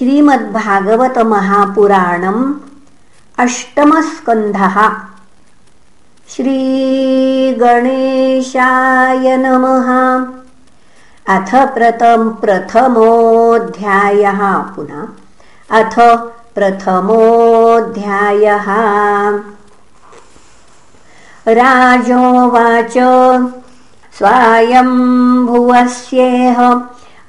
श्रीमद्भागवतमहापुराणम् अष्टमस्कन्धः। श्रीगणेशाय नमः। अथ प्रथम प्रथमोऽध्यायः। पुनः अथ प्रथमोऽध्यायः। राजोवाच। स्वायम्भुवस्येह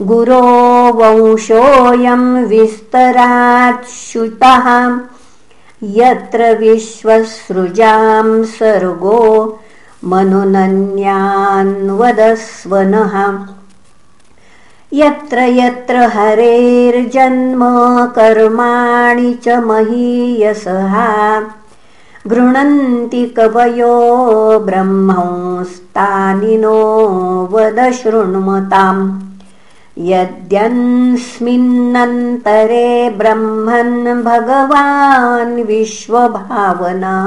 गुरो वंशोऽयं विस्तराच्छुतः यत्र विश्वसृजां सर्गो मनुनन्यान्वदस्वनः यत्र यत्र हरेर्जन्म कर्माणि च महीयसः। गृह्णन्ति कवयो ब्रह्मंस्तानि नो वद शृण्मताम् यद्यस्मिन्नन्तरे ब्रह्मन् भगवान् विश्वभावना।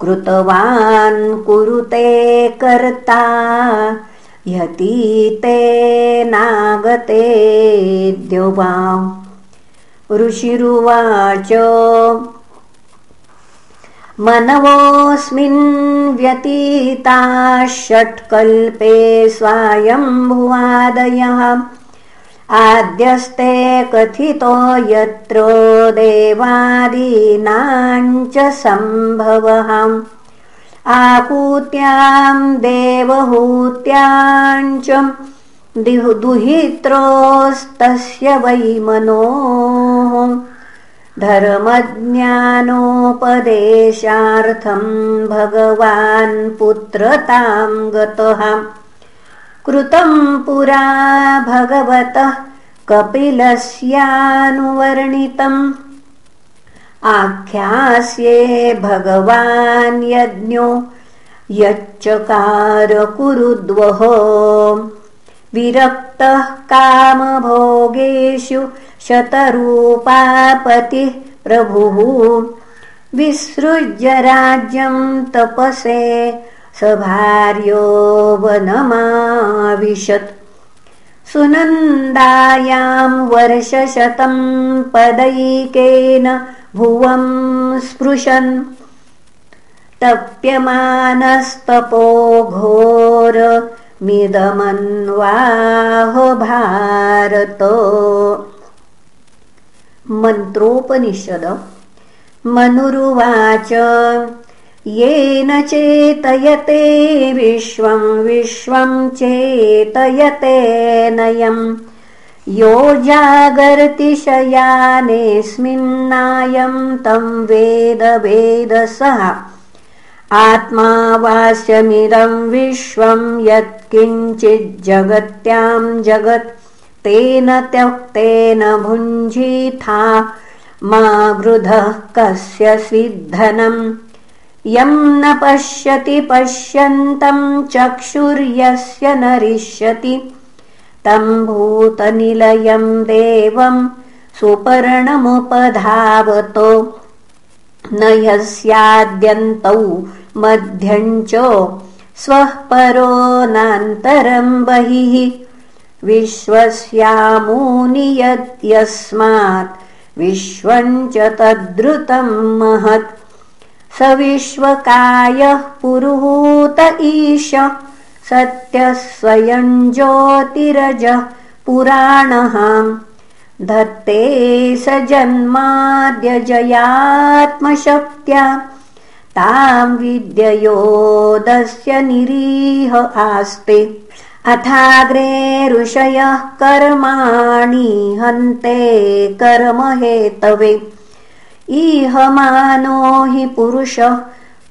कृतवान् कुरुते कर्ता यतीते नागते द्युवा ऋषिरुवाच मनवोऽस्मिन् व्यतीता षट्कल्पे स्वायम्भुवादयः। आद्यस्ते कथितो यत्र देवादीनाञ्च सम्भवः। आकूत्यां देवहूत्याञ्च दुहित्रोस्तस्य वै मनोः धर्मज्ञानोपदेशार्थं भगवान् पुत्रतां गतः। कृतं पुरा भगवतः कपिलस्यानुवर्णितम्। आख्यास्ये भगवान् यज्ञो यच्चकारकुरुद्वः विरक्तः कामभोगेषु शतरूपापतिः प्रभुः। विसृज्य राज्यं तपसे सभार्यो वनमाविशत्। सुनन्दायां वर्षशतं पदैकेन भुवं स्पृशन्। तप्यमानस्तपो घोर भारत मन्त्रोपनिषद। मनुरुवाच। येन चेतयते विश्वं विश्वं चेतयते नयम्। यो जागर्ति शयानेऽस्मिन्नायं तं वेद वेदसः आत्मा वास्यमिदं विश्वं यत्किञ्चिज्जगत्यां जगत् तेन त्यक्तेन भुञ्जीथा मा वृधः कस्य स्विद्धनम्। यं न पश्यति पश्यन्तं चक्षुर्यस्य नरिष्यति। तं भूतनिलयं देवं सुपर्णमुपधावतो। न यस्याद्यन्तौ मध्यञ्च स्वः परो नान्तरं बहिः विश्वस्यामूनि यस्मात् विश्वञ्च तद्रुतं महत्। स विश्वकायः पुरुहूत ईश सत्यः स्वयं ज्योतिरजः पुराणः। धत्ते स जन्माद्यजयात्मशक्त्या तां विद्ययोदस्य निरीह आस्ते अथाग्रे ऋषयः कर्माणि हन्ते कर्महेतवे। इहमानो हि पुरुषः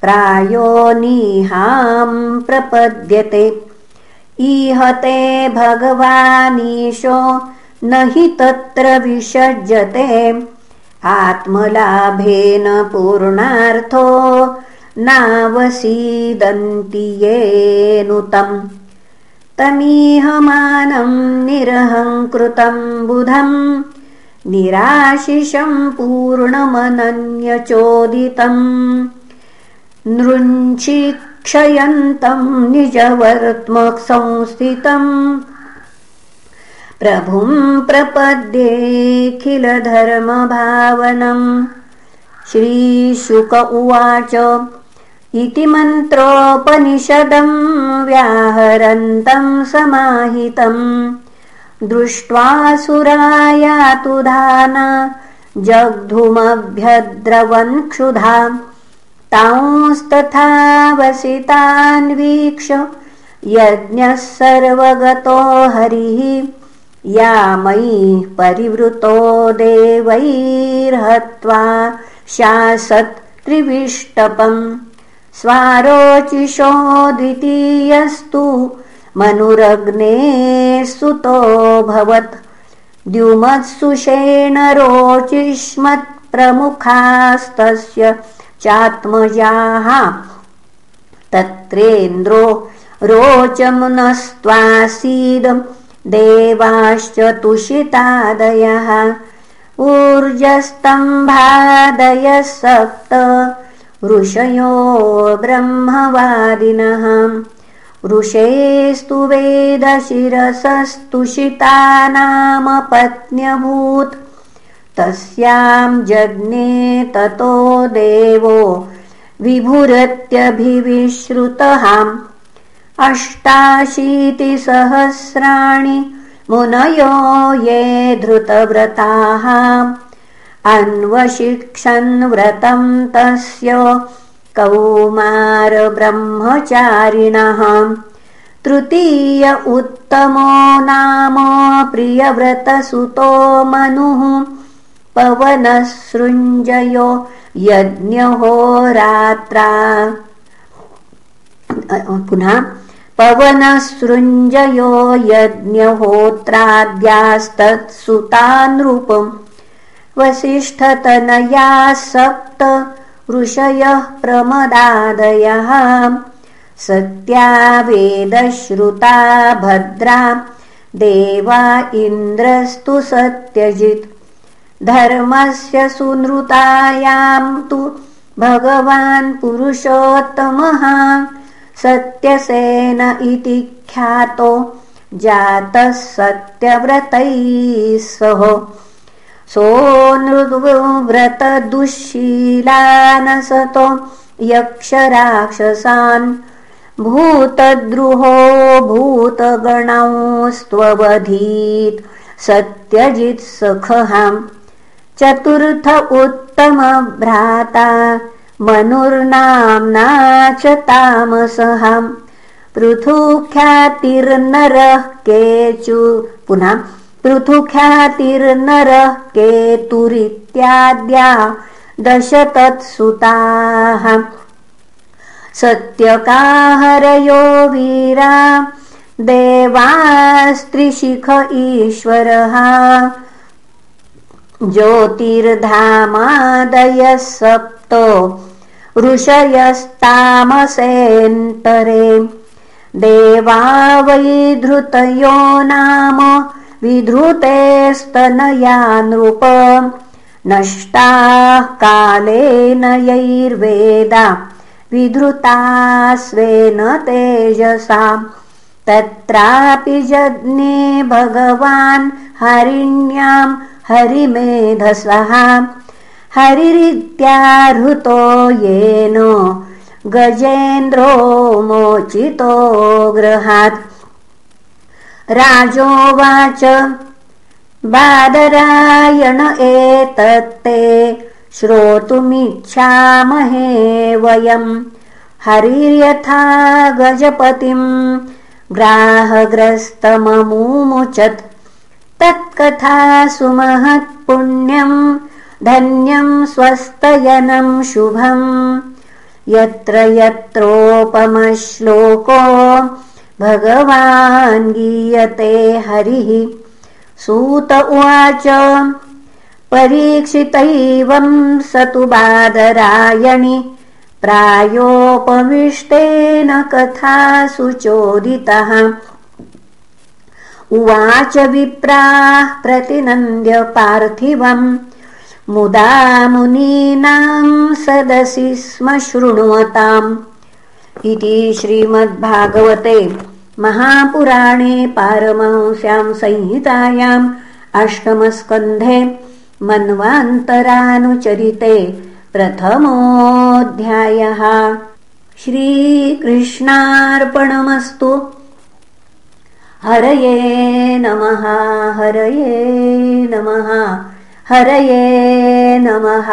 प्रायो निहां प्रपद्यते। इहते भगवानीशो न हि तत्र विसज्जते आत्मलाभेन पूर्णार्थो नावसीदन्ति येनुतम् निरहङ्कृतं बुधम् निराशिषं पूर्णमनन्यचोदितम् नृञ्चिक्षयन्तं निजवर्त्मसंस्थितम् प्रभुं प्रपद्येऽखिलधर्मभावनम् श्रीशुक उवाच इति मन्त्रोपनिषदम् व्याहरन्तम् समाहितम् दृष्ट्वा सुरायातु धाना जग्धुमभ्यद्रवन् क्षुधा तांस्तथा वसितान्वीक्ष यज्ञः सर्वगतो हरिः। या मयि परिवृतो देवैर्हत्वा शासत् त्रिविष्टपम् स्वारोचिषो द्वितीयस्तु मनुरग्ने सुतोऽभवत् द्युमत्सुषेण रोचिष्मत्प्रमुखास्तस्य चात्मजाः। तत्रेन्द्रो रोचमुनस्त्वासीद देवाश्च तुषितादयः ऊर्जस्तम्भादयः सप्त ऋषयो ब्रह्मवादिनः। ऋषेस्तु वेदशिरसस्तुषिता नाम पत्न्यभूत्। तस्यां जज्ञे ततो देवो विभुरत्यभिविश्रुतहाम्। अष्टाशीतिसहस्राणि मुनयो ये धृतव्रताः अन्वशिक्षन् व्रतं तस्य कौमारब्रह्मचारिणः। तृतीय उत्तमो नाम प्रियव्रतसुतो मनुः। पवनसृञ्जयो यज्ञहोरात्रा पुनः पवनसृञ्जयो यज्ञहोत्राद्यास्तत्सुतानृपम् वसिष्ठतनया सप्त ऋषयः प्रमदादयः। सत्या वेदश्रुता भद्रा देवा इन्द्रस्तु सत्यजित्। धर्मस्य सुनृतायां तु भगवान् पुरुषोत्तमः। सत्यसेन इति ख्यातो जातः सत्यव्रतैः सह सोऽनृव्रतदुःशीलानसतो यक्षराक्षसान् भूतद्रुहो भूतगणौस्त्ववधीत् सत्यजित्सखहाम् चतुर्थ उत्तमभ्राता मनुर्नाम्ना च तामसहाम् पृथुख्यातिर्नरः केचु पुनः पृथुख्यातिर्नरः केतुरित्याद्या दश तत्सुताः सत्यकाहरयो वीरा देवास्त्रिशिख ईश्वरः। ज्योतिर्धामादयः सप्तो ऋषयस्तामसेन्तरे देवा वै धृतयो नाम विधृतेस्तनया नृप नष्टाः कालेन यैर्वेदा। विधृता स्वेन तेजसा। तत्रापि जज्ञे भगवान् हरिण्याम् हरिमेधसः। हरिरित्याहृतो येन। गजेन्द्रो मोचितो गृहात् राजोवाच। बादरायण एतत्ते श्रोतुमिच्छामहे वयम्। हरिर्यथा गजपतिम् ग्राहग्रस्तममुमुचत्। तत्कथा सुमहत्पुण्यम् धन्यम् स्वस्तयनम् शुभम्। यत्र यत्रोपमश्लोको भगवान् गीयते हरिः। सूत उवाच परीक्षितैवम् स तु बादरायणि। प्रायोपविष्टेन कथा सुचोदितः उवाच विप्राः प्रतिनन्द्य पार्थिवम् मुदा मुनीनाम् सदसि स्म शृण्वताम् इति श्रीमद्भागवते महापुराणे पारमंस्यां संहितायाम् अष्टमस्कन्धे मन्वान्तरानुचरिते प्रथमोऽध्यायः। श्रीकृष्णार्पणमस्तु। हरये नमः हरये नमः हरये नमः